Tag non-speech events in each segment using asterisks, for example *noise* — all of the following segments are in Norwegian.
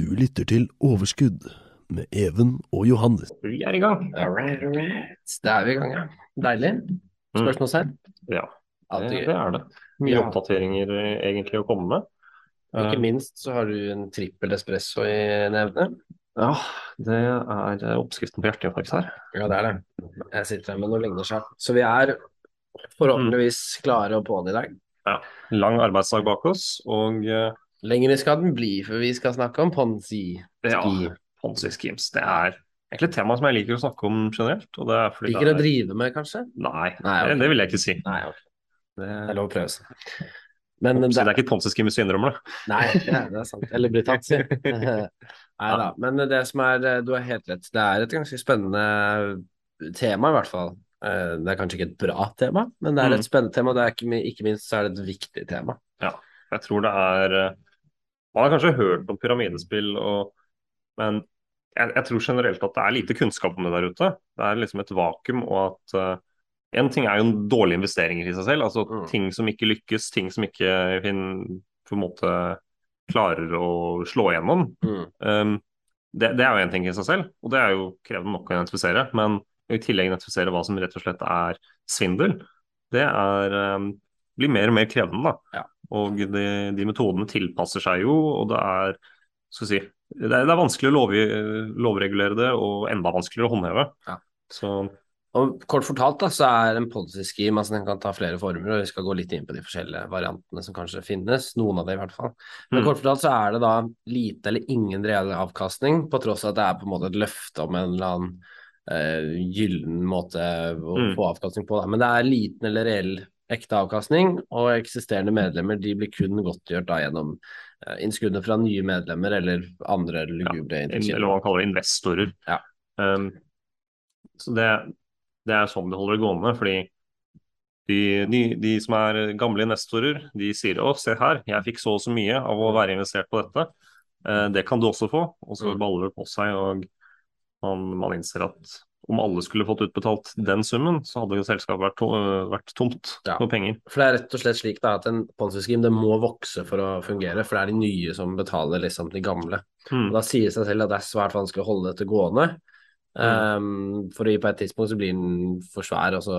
Du lytter til Overskudd med Even og Johannes. Vi er i gang. All right, all right. Da er vi i gang, ja. Deilig. Spørsmål selv. Ja, det, det er det. Mye Ja. oppdateringer eh, egentlig å komme med. Ikke Eh, minst så har du en trippel espresso i nevene. Ja, det er oppskriften på hjerteinfarkt her. Ja, det er det. Jeg sitter her med noe ligner seg. Så vi er forhåpentligvis klare og på'n i dag. Ja. Lang arbeidsdag bak oss, og eh, Lenger skal den bli, for vi skal snakke om Ponzi. ja. Ponzi schemes. Det er egentlig et tema som jeg liker å snakke om generelt. Og det er fordi Liker det å er... drive med, kanskje? Nei, Nei, okay. det, det vil jeg ikke si. Nei, okay. Det, Det er lov å prøve seg. Men det det, er ikke et Ponzi scheme hvis du innrømmer det. Nei, ja, det er sant. Eller blir tatt, si. *laughs* Nei da. Men det som er Du har helt rett. Det er et ganske spennende tema, i hvert fall. Eh, Det er kanskje ikke et bra tema, men det er et Mm. spennende tema. Det er ikke, ikke minst så er det et viktig tema. Ja. Jeg tror det er eh, Man har kanskje hørt om pyramidespill, og, men jeg, jeg tror generelt at det er lite kunnskap om det der ute. Det er liksom et vakuum, og at uh, en ting er jo en dårlige investeringer i seg selv. altså Mm. Ting som ikke lykkes, ting som ikke fin, på en måte klarer å slå igjennom. Mm. Um, det, det er jo en ting i seg selv, og det er jo krevende nok å identifisere. Men i tillegg identifisere hva som rett og slett er svindel, det er, um, blir mer og mer krevende. da. Ja. Og de, de metodene tilpasser seg jo, og det er skal si, det er, det er vanskelig å lov, lovregulere det, og enda vanskeligere å håndheve. Ja. Så Og kort fortalt da, så er en policy-scheme altså den kan ta flere former, og vi skal gå litt inn på de forskjellige variantene som kanskje finnes, noen av det i hvert fall. Men Mm. kort fortalt så er det da lite eller ingen reell avkastning, på tross av at det er på en måte et løfte om en eller annen uh, gyllen måte å Mm. få avkastning på. Da. Men det er liten eller reell ekte avkastning, og eksisterende medlemmer de blir kun godtgjort da gjennom eh, innskuddene fra nye medlemmer eller andre lugubre eller inntektskilder. hva man kaller investorer. Ja. Um, så det, det er sånn det holder gående. fordi de, de, de som er gamle investorer, de sier å, se her, jeg fikk så og så mye av å være investert på dette. Uh, det kan du også få. Og så Mm. baller det på seg, og man, man innser at om alle skulle fått utbetalt den summen, så hadde selskapet vært, to, vært tomt Ja. for penger. For det er rett og slett slik da, at en Ponzi-scheme må vokse for å fungere, for det er de nye som betaler liksom de gamle. Mm. Og Da sier det seg selv at det er svært vanskelig å holde dette gående. Mm. Um, for på et tidspunkt så blir den for svær, og så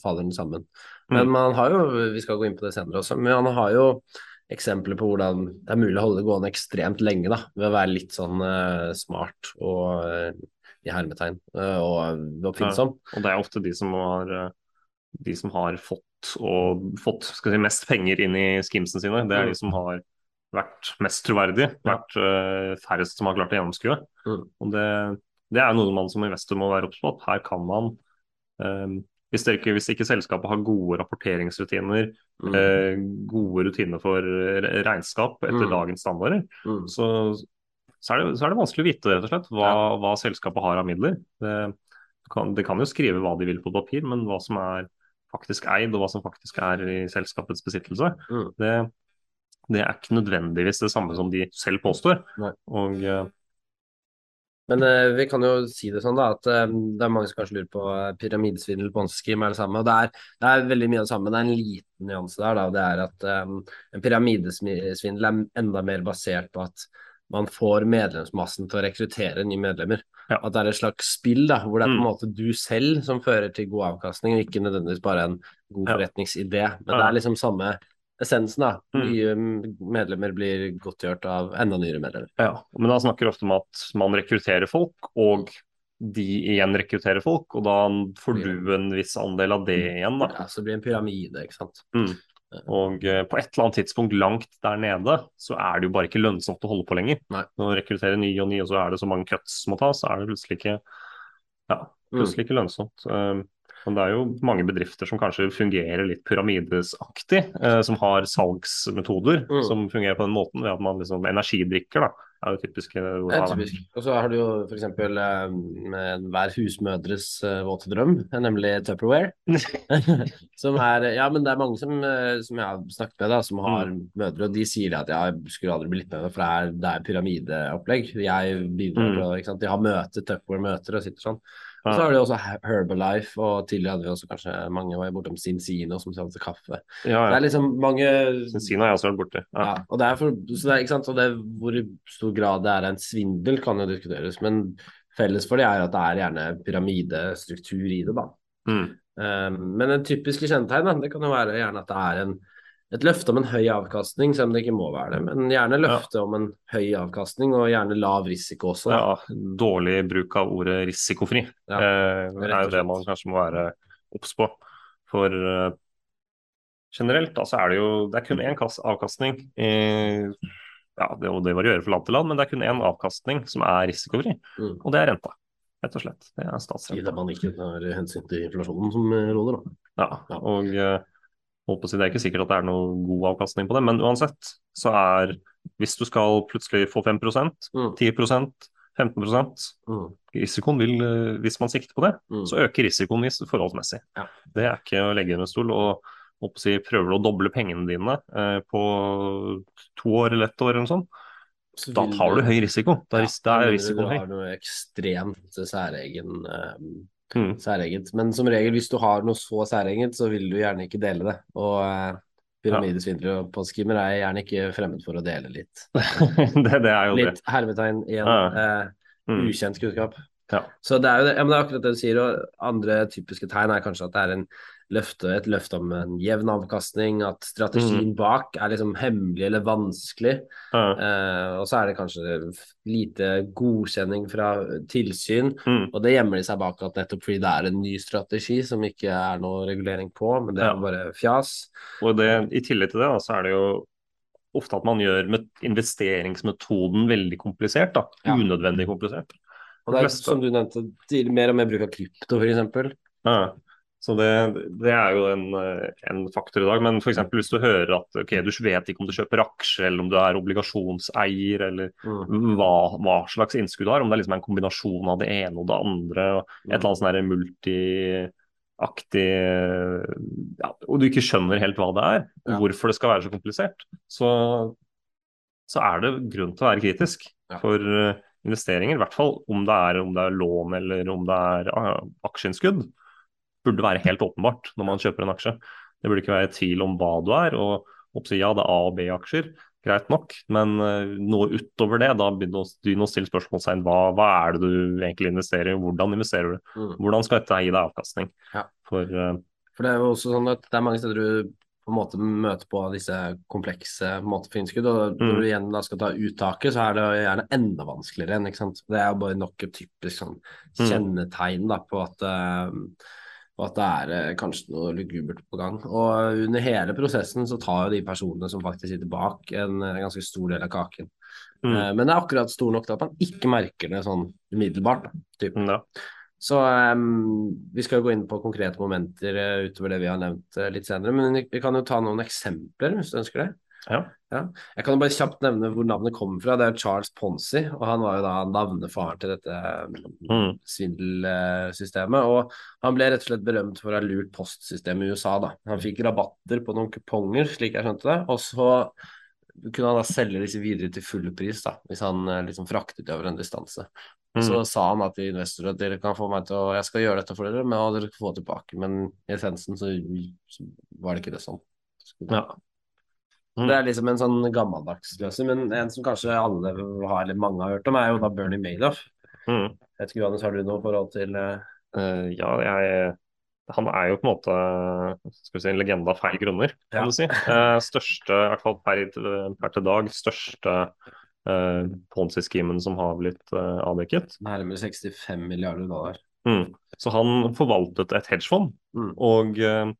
faller den sammen. Men Mm. man har jo, vi skal gå inn på det senere også, men man har jo eksempler på hvordan det er mulig å holde det gående ekstremt lenge da, ved å være litt sånn uh, smart og eh, i hermetegn eh, og oppfinnsom. Og det er ofte de som har, eh, de som har fått, og, fått skal si, mest penger inn i skimsene sine. Det er Mm. de som har vært mest troverdige, vært eh, færrest som har klart å gjennomskue. Mm. Og det, det er noe man som investor må være obs på. Her kan man um, hvis, ikke, hvis ikke selskapet har gode rapporteringsrutiner, Mm. eh, gode rutiner for regnskap etter Mm. dagens standarder, Mm. så, så, er det, så er det vanskelig å vite rett og slett, hva, hva selskapet har av midler. Det kan, det kan jo skrive hva de vil på papir, men hva som er faktisk eid og hva som faktisk er i selskapets besittelse, Mm. det, det er ikke nødvendigvis det samme som de selv påstår. Og uh... Men uh, vi kan jo si det sånn da, at uh, det er mange som kanskje lurer på pyramidesvindel, ponzi-scheme er det samme. og det er, det er veldig mye av det samme, men det er en liten nyanse der. da, og det er at um, En pyramidesvindel er enda mer basert på at man får medlemsmassen til å rekruttere nye medlemmer. Ja. At det er et slags spill da, hvor det er på en Mm. måte du selv som fører til god avkastning, og ikke nødvendigvis bare en god forretningsidé. Men det er liksom samme essensen. da. Mm. Nye mm, medlemmer blir godtgjort av enda nyere medlemmer. Ja, men da snakker ofte om at man rekrutterer folk, og de igjen rekrutterer folk, og da får du en viss andel av det igjen. da. Ja, så det blir en pyramide, ikke sant. Mm. Og eh, på et eller annet tidspunkt langt der nede, så er det jo bare ikke lønnsomt å holde på lenger. Nei. Når du rekrutterer ny og ny, og så er det så mange cuts som må tas, så er det plutselig ikke, ja, Mm. plutselig ikke lønnsomt. Um, men det er jo mange bedrifter som kanskje fungerer litt pyramidesaktig, eh, som har salgsmetoder Mm. som fungerer på den måten ved at man liksom Energidrikker da, er jo typisk. Er- typisk. Og så har du jo f.eks. Eh, med hver husmødres eh, våte drøm, nemlig Tupperware. *laughs* som er Ja, men det er mange som, eh, som jeg har snakket med, da, som har mødre, og de sier at jeg skulle aldri blitt med, for det er, det er pyramideopplegg. Jeg bidrar Mm. sant? De har møte, Tupperware-møter og sitter sånn. Og Ja. så har de også Herbalife, og tidligere hadde vi også kanskje mange var bortom Sinsino som solgte kaffe. Ja, Det er liksom mange Sinsino har jeg også vært borti. Ja. ja, og det er for, så det er, ikke sant, så det hvor i stor grad det er en svindel, kan jo diskuteres. Men felles for det er at det er gjerne pyramidestruktur i det, da. Mm. Um, men en typisk kjennetegn da, det kan jo være gjerne at det er en, et løfte om en høy avkastning, selv om det ikke må være det. Men gjerne løfte om en høy avkastning, og gjerne lav risiko også. Ja, dårlig bruk av ordet risikofri. Ja, eh, det er jo det man kanskje må være obs på. For eh, generelt da, så er det jo det er kun én avkastning. i, ja, det, og det varierer fra land til land, men det er kun én avkastning som er risikofri, Mm. og det er renta. Rett og slett. Det er I det man ikke tar hensyn til inflasjonen som eh, råder, da. Ja, Ja. og eh, holdt på å si, det er ikke sikkert at det er noe god avkastning på det, men uansett så er hvis du skal plutselig få 5 Mm. 10% 15 Mm. Risikoen vil, eh, hvis man sikter på det, Mm. så øker risikoen hvis forholdsmessig. Ja. Det er ikke å legge under stol. og holdt på å si, Prøver du å doble pengene dine eh, på to år eller ett år, eller noe sånt, Så da tar du høy risiko. Da da er risikoen høy. Du har noe ekstremt særegen eh, Mm. særegent. Men som regel, hvis du har noe så særegent, så vil du gjerne ikke dele det. Og eh, pyramidesvindlere og påskimmer er gjerne ikke fremmed for å dele litt. *laughs* det, det er jo det. Litt hermetegn igjen. Ja. Eh, Mm. ukjent kunnskap. Ja. Så det er jo det, ja, men det er akkurat det du sier. Og andre typiske tegn er kanskje at det er en løfte, et løfte om en jevn avkastning, at strategien Mm. bak er liksom hemmelig eller vanskelig. Ja. Eh, og så er det kanskje lite godkjenning fra tilsyn. Mm. Og det gjemmer de seg bak at nettopp fordi det er en ny strategi som ikke er noe regulering på, men det er Ja. bare fjas. Og det, I tillegg til det da, så er det jo ofte at man gjør met- investeringsmetoden veldig komplisert. da, Ja. Unødvendig komplisert. Og det er som du nevnte, mer og mer bruk av krypto, f.eks. Ja. Så det, det er jo en, eh, en faktor i dag. Men f.eks. hvis du hører at okay, du vet ikke om du kjøper aksjer, eller om du er obligasjonseier, eller Mm. hva, hva slags innskudd du har, om det er liksom en kombinasjon av det ene og det andre, et eller annet sånn multiaktig ja, Og du ikke skjønner helt hva det er, og hvorfor det skal være så komplisert, så, så er det grunn til å være kritisk for eh, investeringer. I hvert fall om det er, om det er lån eller om det er ah, aksjeinnskudd. Burde være helt åpenbart når man kjøper en aksje. Det burde ikke være tvil om hva du er. og oppsi, Ja, det er A- og B-aksjer, greit nok, men eh, noe utover det, da begynner å- å stille spørsmålstegn. Hva, hva er det du egentlig investerer i, hvordan investerer du? Mm. Hvordan skal dette gi deg avkastning? Ja. For uh, For det er jo også sånn at det er mange steder du på en måte møter på disse komplekse måter for innskudd, og når Mm. du igjen da skal ta uttaket, så er det gjerne enda vanskeligere enn, ikke sant. Det er jo bare nok et typisk sånn Mm. kjennetegn da på at eh, på at det er eh, kanskje noe lugubert på gang. Og under hele prosessen så tar jo de personene som faktisk sitter bak, en, en ganske stor del av kaken. mm, Eh, Men det er akkurat stor nok til at man ikke merker det sånn umiddelbart. Da, Så um, vi skal jo gå inn på konkrete momenter utover det vi har nevnt litt senere, men vi vi kan jo ta noen eksempler hvis du ønsker det. Ja. Jeg kan bare kjapt nevne hvor navnet kommer fra. Det er Charles Ponzi, og han var jo da navnefaren til dette Mm. svindelsystemet. Og han ble rett og slett berømt for å ha lurt postsystemet i USA, da. Han fikk rabatter på noen kuponger, slik jeg skjønte det, og så kunne han da selge disse videre til full pris, da, hvis han eh, liksom fraktet over en distanse. Og så Mm. sa han da til investorer at dere kan få meg til å Jeg skal gjøre dette for dere, men dere kan få tilbake. Men i essensen så, så var det ikke det sånn. Ja. Mm. Det er liksom en sånn gammeldags løsning, men en som kanskje alle har, eller mange har hørt om, er jo da Bernie Madoff. Mm. Jeg vet ikke, Johannes, har du noe forhold til uh... Eh, ja, jeg Han er jo på en måte skal vi si, en legende av feil grunner, kan Ja. du si. *laughs* Eh, største, i hvert fall per, per til dag, største uh, Ponzi-skimen som har blitt eh, avdekket. nærmere 65 milliarder dollar? Mm. Så han forvaltet et hedgefond, Mm. og eh,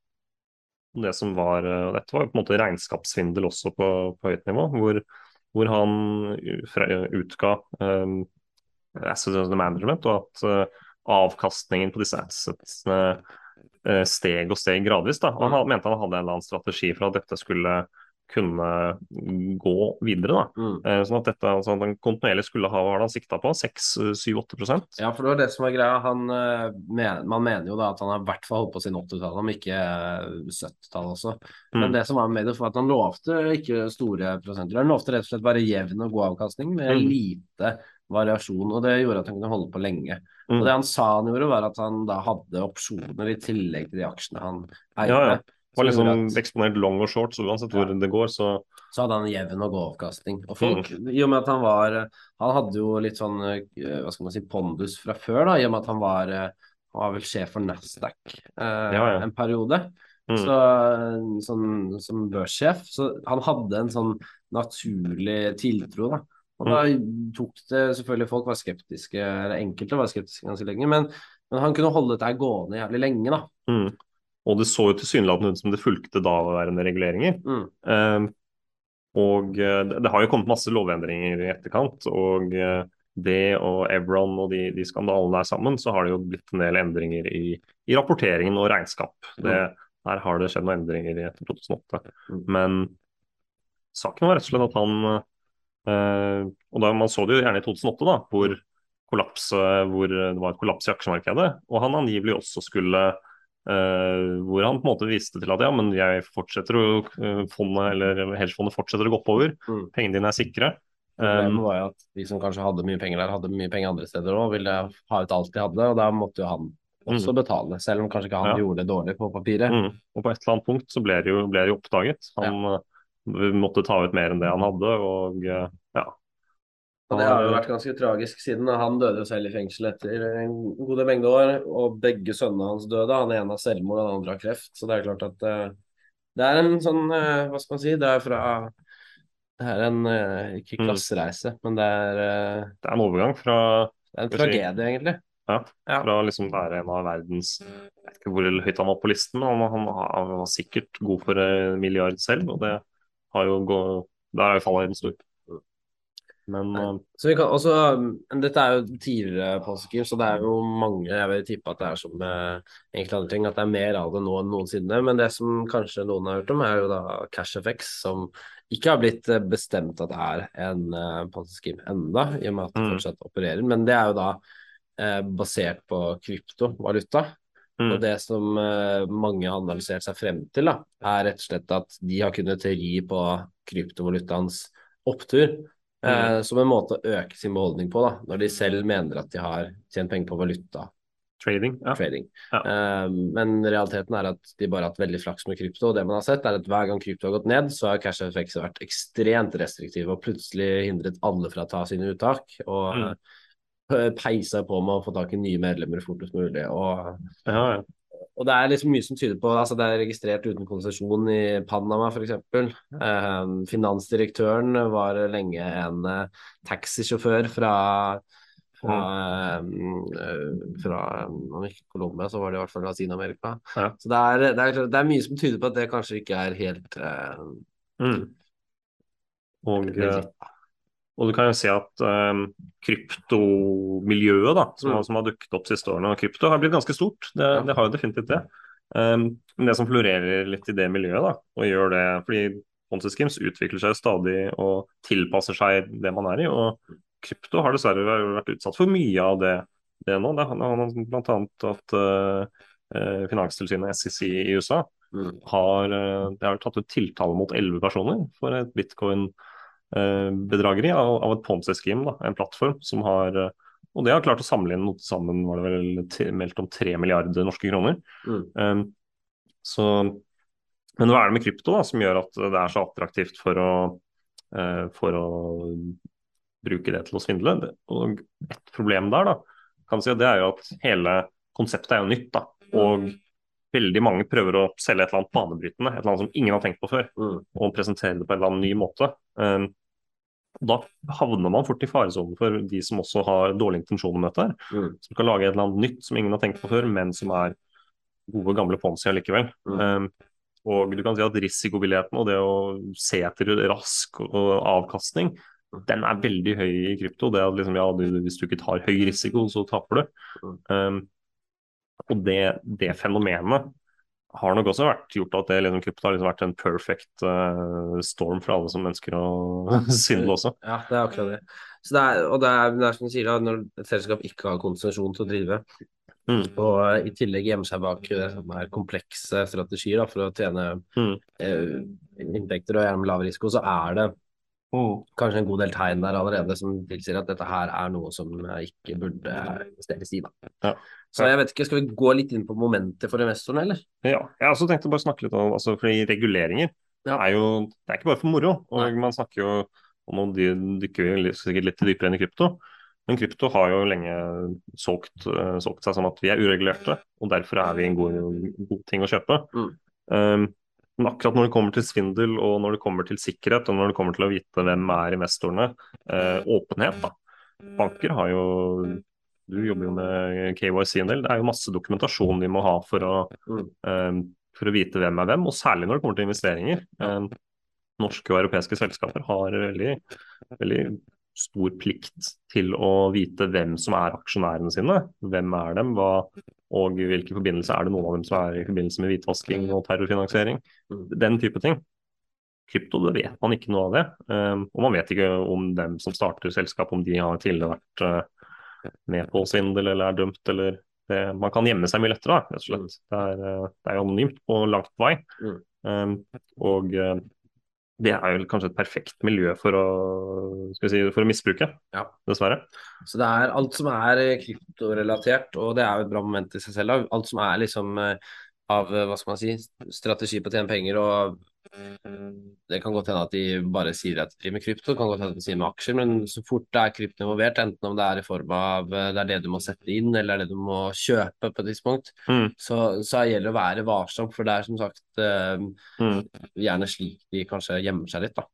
det som var eh, Dette var på en måte regnskapssvindel også på, på høyt nivå, hvor, hvor han utga um, asset under management, og at uh, avkastningen på disse assetsene uh, steg og steg gradvis. Da. Og han mente han hadde en eller annen strategi for at dette skulle kunne gå videre. Da. Mm. Eh, sånn at dette, altså, han kontinuerlig skulle ha hva han sikta på, 6-7-8 Ja, for det var det som var greia. Han, eh, man mener jo da at han har i hvert fall holdt på siden 80-tallet, om ikke eh, 70-tallet også. Men Mm. det som var med det, var at han lovte ikke store prosenter. Han lovte rett og slett bare jevn og god avkastning med Mm. lite variasjon, og det gjorde at han kunne holde på lenge. Mm. Og det han sa han gjorde, var at han da hadde opsjoner i tillegg til de aksjene han eide. Ja, ja. Var Som liksom at- eksponert long og short, så uansett hvor det går, så så hadde han jevn og god avkastning. Og folk, i og med at han var Han hadde jo litt sånn eh, hva skal man si, pondus fra før, da, i og med at han var eh, Han var vel sjef for Nasdaq eh, Ja, ja. en periode. Mm. Så, sånn, som børssjef. Så han hadde en sånn naturlig tiltro, da. Og da Mm. tok det selvfølgelig Folk var skeptiske, eller enkelte var skeptiske ganske lenge, men, men han kunne holde dette gående jævlig lenge, da. mm. Og det så jo tilsynelatende ut som det fulgte daværende reguleringer. Mm. Eh, og eh, det, det har jo kommet masse lovendringer i etterkant. Og eh, det og Evron og de, de skandalene der sammen, så har det jo blitt en del endringer i, i rapporteringen og regnskap. Det, her har det skjedd noen endringer i etter 2008. Mm. Men saken var rett og slett at han eh, Og da man så det jo gjerne i 2008, da, hvor, kollaps, hvor det var et kollaps i aksjemarkedet. Og han angivelig også skulle eh, hvor han på en måte viste til at ja, men jeg fortsetter å eh, fondet, eller hedgefondet fortsetter å gå oppover. Mm. Pengene dine er sikre. Problemet Um, var jo at de som kanskje hadde mye penger der, hadde mye penger andre steder òg, ville ha ut alt de hadde, og da måtte jo han også betale, selv om kanskje ikke han Mm. Ja. gjorde det dårlig på papiret. mm. Og på et eller annet punkt så ble det jo, ble det jo oppdaget. Han ja. måtte ta ut mer enn det han hadde, og eh. Og det har jo vært ganske tragisk siden han døde jo selv i fengsel etter en god mengde år, og begge sønnene hans døde. Han ene har selvmord, og den andre har kreft. Så det er klart at eh, det er en sånn, eh, hva skal man si, det er fra Det er en eh, ikke Mm. klassereise, men det er, Det er en overgang fra, det er en tragedie, egentlig. ja, fra liksom være en av verdens Jeg vet ikke hvor høyt han var på listen, men han, han, han var sikkert god for en milliard selv, og det har jo gått Der er jo fallet en stor. Men eh, Så vi kan også, men Dette er jo tidligere Ponzi-scheme, så det er jo mange Jeg vil tippe at det er som med enkelte andre ting, at det er mer av det nå enn noensinne. Men det som kanskje noen har hørt om, er jo da CashFX, som ikke har blitt eh, bestemt at det er en uh, Ponzi-scheme enda, i og med at det Mm. fortsatt opererer. Men det er jo da eh, basert på kryptovaluta. mm, Og det som eh, mange har analysert seg frem til, da, er rett og slett at de har kunnet ri på kryptovalutaens opptur. Eh, som en måte å øke sin beholdning på, da, når de selv mener at de har tjent penger på valuta trading. Ja. trading. Ja. Eh, men realiteten er at de bare har hatt veldig flaks med krypto. Og det man har sett, er at hver gang krypto har gått ned, så har CashFX vært ekstremt restriktive og plutselig hindret alle fra å ta sine uttak. Og Mm. eh, peisa på med å få tak i nye medlemmer fortest mulig. Og Ja, ja. Og det er liksom mye som tyder på altså Det er registrert uten konsesjon i Panama f.eks. Eh, finansdirektøren var lenge en eh, taxisjåfør fra fra, eh, fra om ikke Colombia, så var det i hvert fall Latin-Amerika. Ja. Så det er, det, er, det er mye som tyder på at det kanskje ikke er helt eh, Mm. Og, legit. Og du kan jo se at um, kryptomiljøet da, som, Mm. har- som har dukket opp siste årene, og krypto har blitt ganske stort. Det, Ja. det har jo definitivt det. Um, men det som florerer litt i det miljøet, da, og gjør det fordi Ponzi-skims utvikler seg stadig og tilpasser seg det man er i. og Krypto har dessverre vært utsatt for mye av det, det nå. Det har bl.a. at uh, Finanstilsynet SEC i USA Mm. har, eh, det har tatt ut tiltale mot elleve personer for et bitcoin-bedrageri av, av et Ponzi-scheme, en plattform som har eh, Og det har klart å samle inn noe til sammen var det vel meldt om 3 milliarder norske kroner. Mm. Um, så, men hva er det med krypto da, som gjør at det er så attraktivt for å, uh, for å bruke det til å svindle? Og et problem der da, kan si at det er jo at hele konseptet er jo nytt. da, og veldig mange prøver å selge et eller annet banebrytende, et eller annet som ingen har tenkt på før, Mm. og presentere det på en eller annen ny måte. Um, da havner man fort i faresonen for de som også har dårlige intensjoner med dette. her, Mm. Som kan lage et eller annet nytt som ingen har tenkt på før, men som er gode, gamle Ponzi allikevel. Mm. Um, og du kan si at risikobilligheten og det å se etter rask og avkastning, den er veldig høy i krypto. Det at liksom, ja, du, hvis du ikke tar høy risiko, så taper du. Um, og det, det fenomenet har nok også vært gjort at det liksom, krypto har liksom vært en perfect uh, storm for alle som ønsker å *laughs* svindle også. Ja, det er akkurat det. Så det er, og det er, det er som du sier, da, når et selskap ikke har konsesjon til å drive, Mm. og eh, i tillegg gjemmer seg bak er komplekse strategier da, for å tjene Mm. inntekter og gjerne med lav risiko, så er det kanskje en god del tegn der allerede som tilsier at dette her er noe som ikke burde investeres i. Ja. Så jeg vet ikke, Skal vi gå litt inn på momentet for investorene, eller? Ja, jeg også tenkt å bare snakke litt om altså, fordi reguleringer Ja. er jo det er ikke bare for moro. og Nei. Man snakker jo og nå de dykker vi sikkert litt dypere inn i krypto. Men krypto har jo lenge solgt, eh, solgt seg som at vi er uregulerte, og derfor er vi en god, god ting å kjøpe. Mm. Um, men akkurat når det kommer til svindel, og når det kommer til sikkerhet, og når det kommer til å vite hvem er investorene, eh, åpenhet, da. Banker har jo Du jobber jo med KYC en del. Det er jo masse dokumentasjon de må ha for å, Mm. eh, for å vite hvem er hvem, og særlig når det kommer til investeringer. Eh, norske og europeiske selskaper har veldig, veldig stor plikt til å vite hvem som er aksjonærene sine. Hvem er dem, hva, og hvilke forbindelser er det noen av dem som er i forbindelse med hvitvasking og terrorfinansiering. Mm. Den type ting. Krypto, det vet man ikke noe av det. Um, og man vet ikke om dem som starter selskap, om de har tidligere vært uh, med på svindel eller er dømt eller det, Man kan gjemme seg mye lettere, rett og slett. Det er, uh, det er anonymt på langt vei. Mm. Um, og uh, det er jo kanskje et perfekt miljø for å, si, for å misbruke, Ja. dessverre. Så det er alt som er eh, kryptorelatert, og det er jo et bra moment i seg selv. Alt som er liksom eh, av eh, hva skal man si, strategi på å tjene penger og det kan godt hende at de bare sier at de driver med krypto, det kan godt hende at de sier med aksjer, men så fort det er krypto involvert, enten om det er i form av eh, det er det du må sette inn, eller det er det du må kjøpe på et tidspunkt, Mm, så, så gjelder det å være varsom, for det er som sagt eh, mm, gjerne slik de kanskje gjemmer seg litt, da.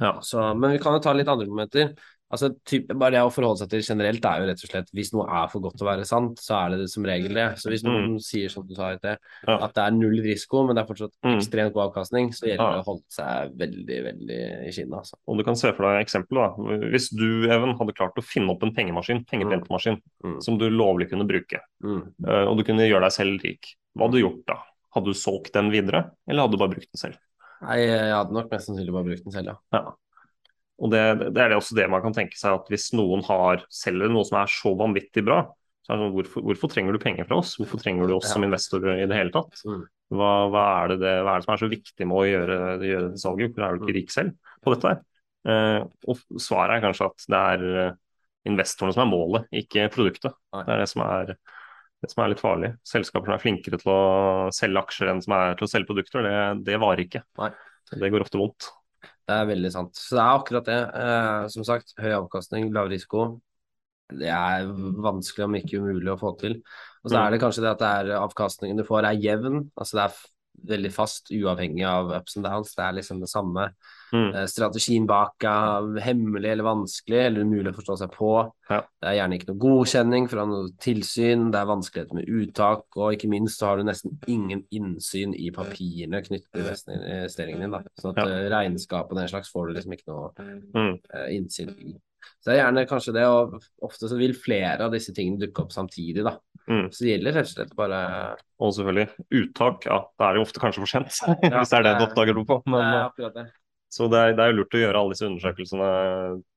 ja. Så, men vi kan jo ta litt andre momenter. Altså, typ, bare det å forholde seg til generelt er jo rett og slett hvis noe er for godt til å være sant, så er det som regel det. Så hvis noen sier som du sa Mm. Ja. at det er null risiko, men det er fortsatt Mm. ekstremt god avkastning, så gjelder Ja. det å holde seg veldig, veldig i kinnet. Altså. Og du kan se for deg eksempel da. Hvis du, Even, hadde klart å finne opp en pengemaskin, pengepentemaskin, Mm. som du lovlig kunne bruke, Mm. eh, og du kunne gjøre deg selv rik, hva hadde du gjort da? Hadde du solgt den videre, eller hadde du bare brukt den selv? Nei, jeg hadde nok mest sannsynlig bare brukt den selv, ja. Ja. Og det, det er det også det man kan tenke seg, at hvis noen har selger noe som er så vanvittig bra, så er det sånn, hvorfor, hvorfor trenger du penger fra oss? Hvorfor trenger du oss som investor i det hele tatt? Mm. Hva, hva, er det det, hva er det som er så viktig med å gjøre, gjøre det salget? Hvorfor er du ikke rik selv på dette her? Eh, og svaret er kanskje at det er eh, investorene som er målet, ikke produktet. Det er det som er, det som er litt farlig. Selskaper som er flinkere til å selge aksjer enn som er til å selge produkter, det, det varer ikke. Nei. Det går ofte vondt. Det er veldig sant. Så det er akkurat det. Eh, som sagt, høy avkastning, lav risiko. Det er vanskelig, om ikke umulig, å få til. Og så Mm. er det kanskje det at det er avkastningen du får er jevn. Altså det er veldig fast, uavhengig av ups and downs. Det er liksom det samme. Mm. Eh, strategien bak er hemmelig eller vanskelig, eller umulig å forstå seg på. Ja. Det er gjerne ikke noe godkjenning fra noe tilsyn, det er vanskeligheter med uttak, og ikke minst så har du nesten ingen innsyn i papirene knyttet til investeringen din. Da. Sånn at Ja. regnskapet regnskap og den slags får du liksom ikke noe Mm. eh, innsyn i. Så det er gjerne kanskje det, og ofte så vil flere av disse tingene dukke opp samtidig, da. Mm. Så det gjelder rett og slett bare Og selvfølgelig uttak, ja, da er det jo ofte kanskje for sent. *laughs* Ja, hvis det er det du er- oppdager noe på. Men, Det er eh, akkurat det. Så det er, det er jo lurt å gjøre alle disse undersøkelsene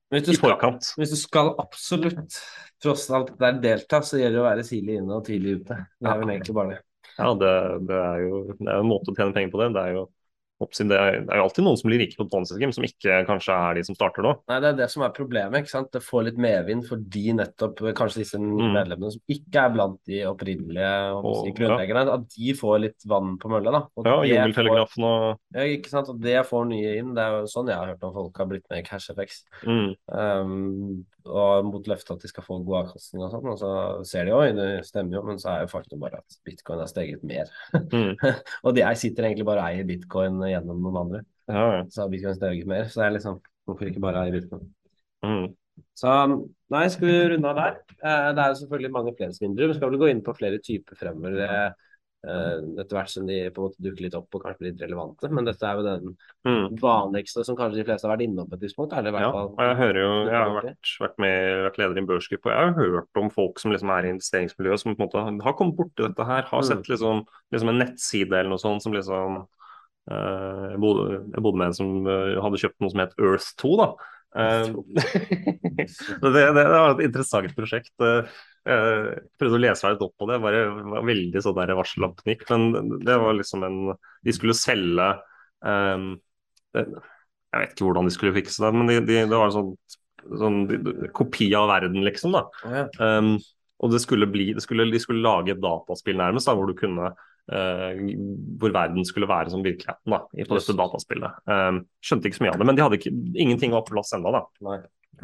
i skal, forkant. hvis du skal absolutt tross alt der delta, så gjelder det å være tidlig inne og tidlig ute. Det er vel egentlig bare det. Ja, det, det er jo det er en måte å tjene penger på det. Det er jo, oppsiden, det er, det er jo alltid noen som blir rike på Ponzi-scheme, som ikke kanskje er de som starter nå. Nei, det er det som er problemet. ikke sant? Det får litt medvind fordi nettopp eh, kanskje disse Mm. medlemmene som ikke er blant de opprinnelige si, Og- grunnleggerne, at de får litt vann på mølla. da. Og Ja, Jungeltelegrafen og Ja, ikke sant? Og det får nye inn. Det er jo sånn jeg har hørt om folk har blitt med i CashFX. mm, Um, og mot løftet at de skal få god avkastning og sånn. Og så ser de jo, det stemmer jo, men så er jo faktum bare at bitcoin har steget mer. mm, *laughs* og de sitter egentlig bare og eier bitcoin gjennom noen andre. ja, ja. Så vi bitcoin steget mer. Så det er liksom Hvorfor ikke bare i bitcoin? Mm, Så nei, skal vi runde av der? Eh, det er jo selvfølgelig mange flere svindlere. Vi skal vel gå inn på flere typer fremover eh, etter hvert som de på en måte dukker litt opp og kanskje blir litt relevante. Men dette er jo den mm. vanligste som kanskje de fleste har vært innom på et tidspunkt. Er det i hvert Ja, fall og jeg hører jo, jeg har vært, vært med vært leder i en børsgruppe, og jeg har hørt om folk som liksom er i investeringsmiljøet som på en måte har kommet borti dette her, har Mm. sett liksom, liksom en nettside eller noe sånt som liksom eh, jeg, bodde, jeg bodde med en som eh, hadde kjøpt noe som het Earth2, da. Eh, *laughs* det, det, det var et interessant prosjekt. Jeg prøvde å lese meg litt opp på det, bare var veldig sånn der varsellampeknikk. Men det var liksom en De skulle selge um, det, Jeg vet ikke hvordan de skulle fikse det, men de, de, det var en sånn, sånn de, kopi av verden, liksom. da. Um, og det skulle bli, det skulle, de skulle lage et dataspill nærmest, da, hvor du kunne hvor verden skulle være som virkeligheten da, i- på dette dataspillet. Um, skjønte ikke så mye av det, men de hadde ikke, ingenting var på plass ennå.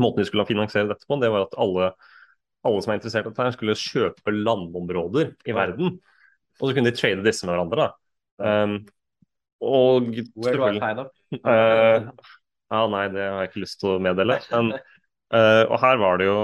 Måten de skulle finansiere dette på, det var at alle, alle som er interessert i dette, her skulle kjøpe landområder i verden. Og så kunne de trade disse med hverandre. da. Um, og selvfølgelig? *laughs* Eh, Ja, nei, det har jeg ikke lyst til å meddele. Men, uh, og her var det jo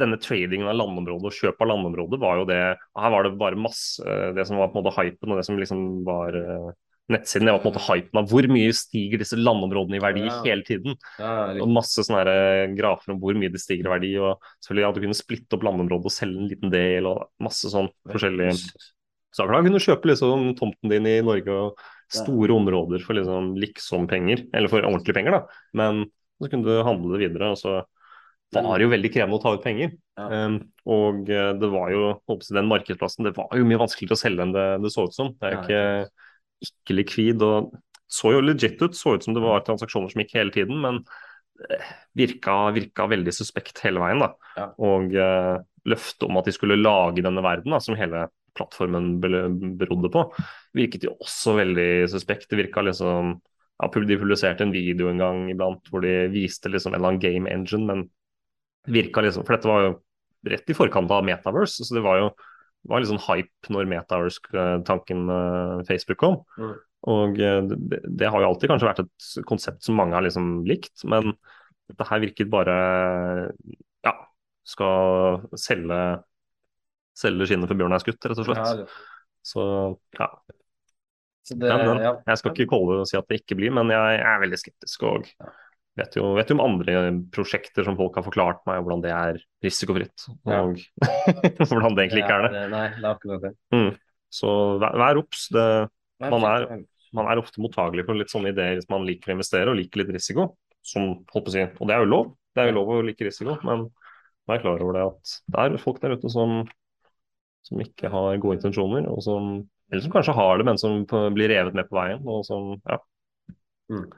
denne tradingen av landområdet og kjøp av landområdet var jo det Her var det bare masse eh, Det som var på en måte hypen og det som liksom var eh, nettsiden, det var på en måte hypen av hvor mye stiger disse landområdene i verdi Ja. hele tiden. Ja, Og masse sånne her, eh, grafer om hvor mye de stiger i verdi. Og selvfølgelig at du kunne splitte opp landområdet og selge en liten del og masse sånn forskjellige saker. Da kunne du kjøpe liksom tomten din i Norge og store områder for liksom liksom-penger, eller for ordentlige penger, da. Men så kunne du handle det videre, og så var det jo veldig krevende å ta ut penger. Ja. Um, og eh, det var jo, håper den markedsplassen, det var jo mye vanskeligere å selge enn det, det så ut som. Det er jo ikke, ikke likvid, og så jo legit ut, så ut som det var transaksjoner som gikk hele tiden, men eh, virka, virka veldig suspekt hele veien, da. Ja. Og uh, løftet om at de skulle lage denne verden, da, som hele plattformen berodde på, virket jo også veldig suspekt. Det virka liksom ja, De publiserte en video en gang iblant hvor de viste liksom en eller annen game engine, men det virka liksom For dette var jo rett i forkant av Metaverse, så det var jo det var litt sånn hype når Metaverse-tanken Facebook kom. Mm. Og eh, det, det har jo alltid kanskje vært et konsept som mange har liksom likt, men dette her virket bare Ja, skal selge selge skinnet for bjørnen er skutt, rett og slett. Ja, Så ja. så det, Den, men, ja. Jeg skal ikke kåle det og si at det ikke blir, men jeg er veldig skeptisk. Og vet jo, vet jo om andre prosjekter som folk har forklart meg, hvordan det er risikofritt. Ja. Og *laughs* hvordan det egentlig ikke er det. Nei, det er akkurat det. Så vær, vær obs. Man man er ofte mottagelig for litt sånne ideer hvis man liker å investere og liker litt risiko. Som, holdt på å si, og det er jo lov. Det er jo lov å like risiko, men vær klar over det at det er folk der ute som, som ikke har gode intensjoner, og som, eller som kanskje har det, men som blir revet med på veien. og som, ja. Mm.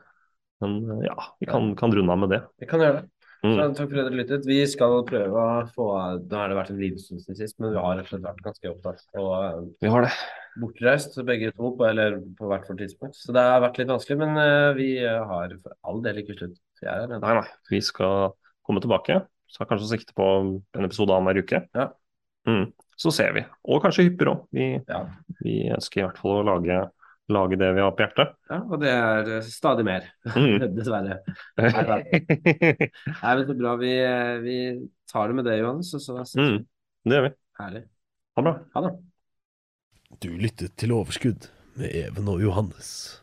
Men ja, vi kan, kan runde av med det. Vi kan gjøre det. Mm. Så, takk for at dere lyttet. Vi skal prøve å få Nå har det vært en liten stund siden sist, men vi har rett og slett vært ganske opptatt og eh, Vi har det. bortreist begge to, på, eller på hvert vårt tidspunkt. Så det har vært litt vanskelig, men uh, vi eh, har for all del ikke slutt. Nei, nei. Vi skal komme tilbake. Så har kanskje sikte på en episode annenhver uke. Ja. Mm. Så ser vi. Og kanskje hyppigere òg. Vi, Ja. vi ønsker i hvert fall å lage, lage det vi har på hjertet. ja, og det er eh, stadig mer, *laughs* Mm. dessverre. *laughs* Nei, men så bra. Vi, eh, vi tar det med det, Johannes. Og så mm. Det gjør vi. Herlig. Ha det bra. Ha det. Du lyttet til Overskudd med Even og Johannes.